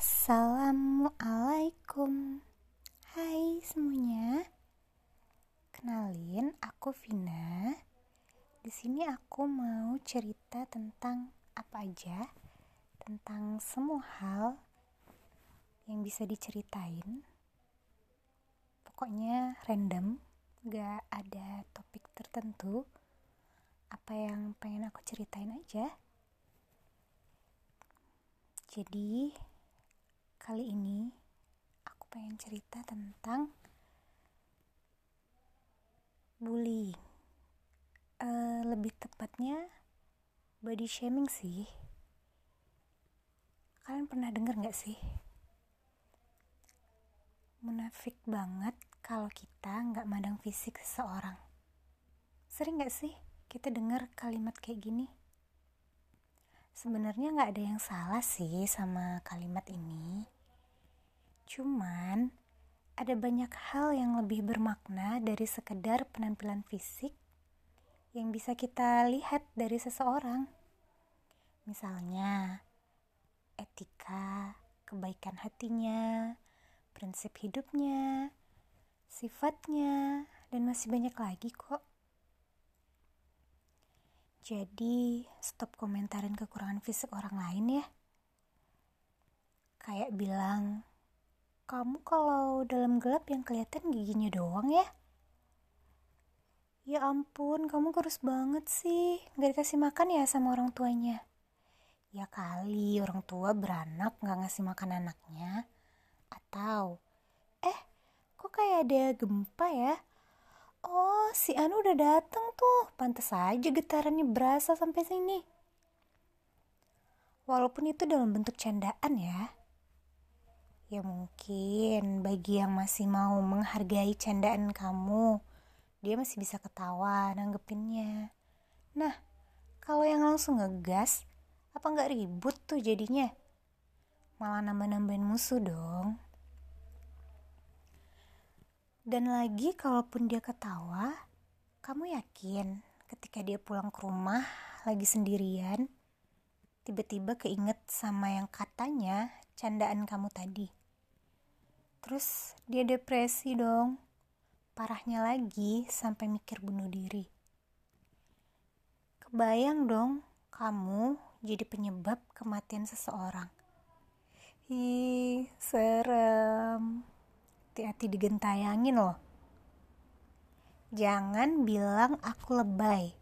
Assalamualaikum Hai semuanya. Kenalin aku Vina. Di sini aku mau cerita tentang apa aja? Tentang semua hal yang bisa diceritain. Pokoknya random Gak ada topik tertentu. Apa yang pengen aku ceritain aja? Jadi kali ini aku pengen cerita tentang bullying. Uh, lebih tepatnya body shaming sih. Kalian pernah denger gak sih? Munafik banget kalau kita nggak mandang fisik seseorang. Sering gak sih kita dengar kalimat kayak gini? Sebenarnya nggak ada yang salah sih sama kalimat ini Cuman, ada banyak hal yang lebih bermakna dari sekedar penampilan fisik yang bisa kita lihat dari seseorang. Misalnya, etika, kebaikan hatinya, prinsip hidupnya, sifatnya, dan masih banyak lagi kok. Jadi, stop komentarin kekurangan fisik orang lain ya. Kayak bilang, kamu kalau dalam gelap yang kelihatan giginya doang ya? Ya ampun, kamu kurus banget sih. Gak dikasih makan ya sama orang tuanya? Ya kali orang tua beranak gak ngasih makan anaknya. Atau, eh kok kayak ada gempa ya? Oh, si Anu udah dateng tuh. Pantas aja getarannya berasa sampai sini. Walaupun itu dalam bentuk candaan ya. Ya mungkin bagi yang masih mau menghargai candaan kamu, dia masih bisa ketawa nanggepinnya. Nah, kalau yang langsung ngegas, apa nggak ribut tuh jadinya? Malah nambah-nambahin musuh dong. Dan lagi kalaupun dia ketawa, kamu yakin ketika dia pulang ke rumah lagi sendirian, tiba-tiba keinget sama yang katanya candaan kamu tadi. Terus dia depresi dong. Parahnya lagi sampai mikir bunuh diri. Kebayang dong kamu jadi penyebab kematian seseorang. Ih, serem. Hati-hati digentayangin loh. Jangan bilang aku lebay.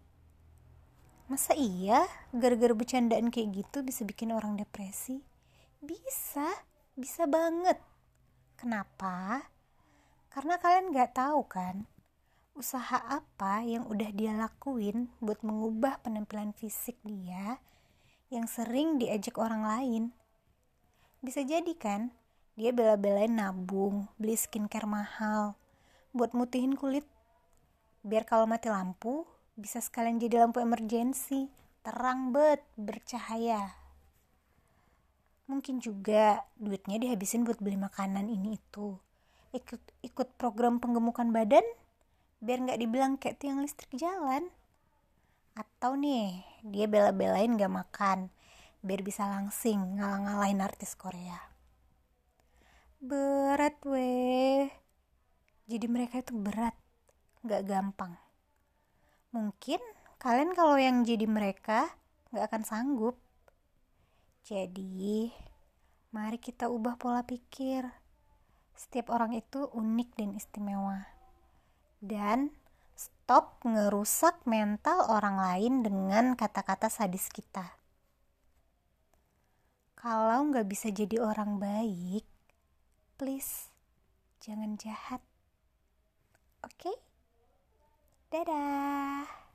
Masa iya gara-gara bercandaan kayak gitu bisa bikin orang depresi? Bisa, bisa banget. Kenapa? Karena kalian gak tahu kan, usaha apa yang udah dia lakuin buat mengubah penampilan fisik dia yang sering diajak orang lain. Bisa jadi kan, dia bela-belain nabung, beli skincare mahal, buat mutihin kulit. Biar kalau mati lampu, bisa sekalian jadi lampu emergensi, terang bet, bercahaya. Mungkin juga duitnya dihabisin buat beli makanan ini itu. Ikut ikut program penggemukan badan biar nggak dibilang kayak tiang listrik jalan. Atau nih dia bela-belain gak makan biar bisa langsing ngalah-ngalahin artis Korea berat weh jadi mereka itu berat gak gampang mungkin kalian kalau yang jadi mereka gak akan sanggup jadi, mari kita ubah pola pikir. Setiap orang itu unik dan istimewa. Dan stop ngerusak mental orang lain dengan kata-kata sadis kita. Kalau nggak bisa jadi orang baik, please jangan jahat. Oke? Okay? Dadah.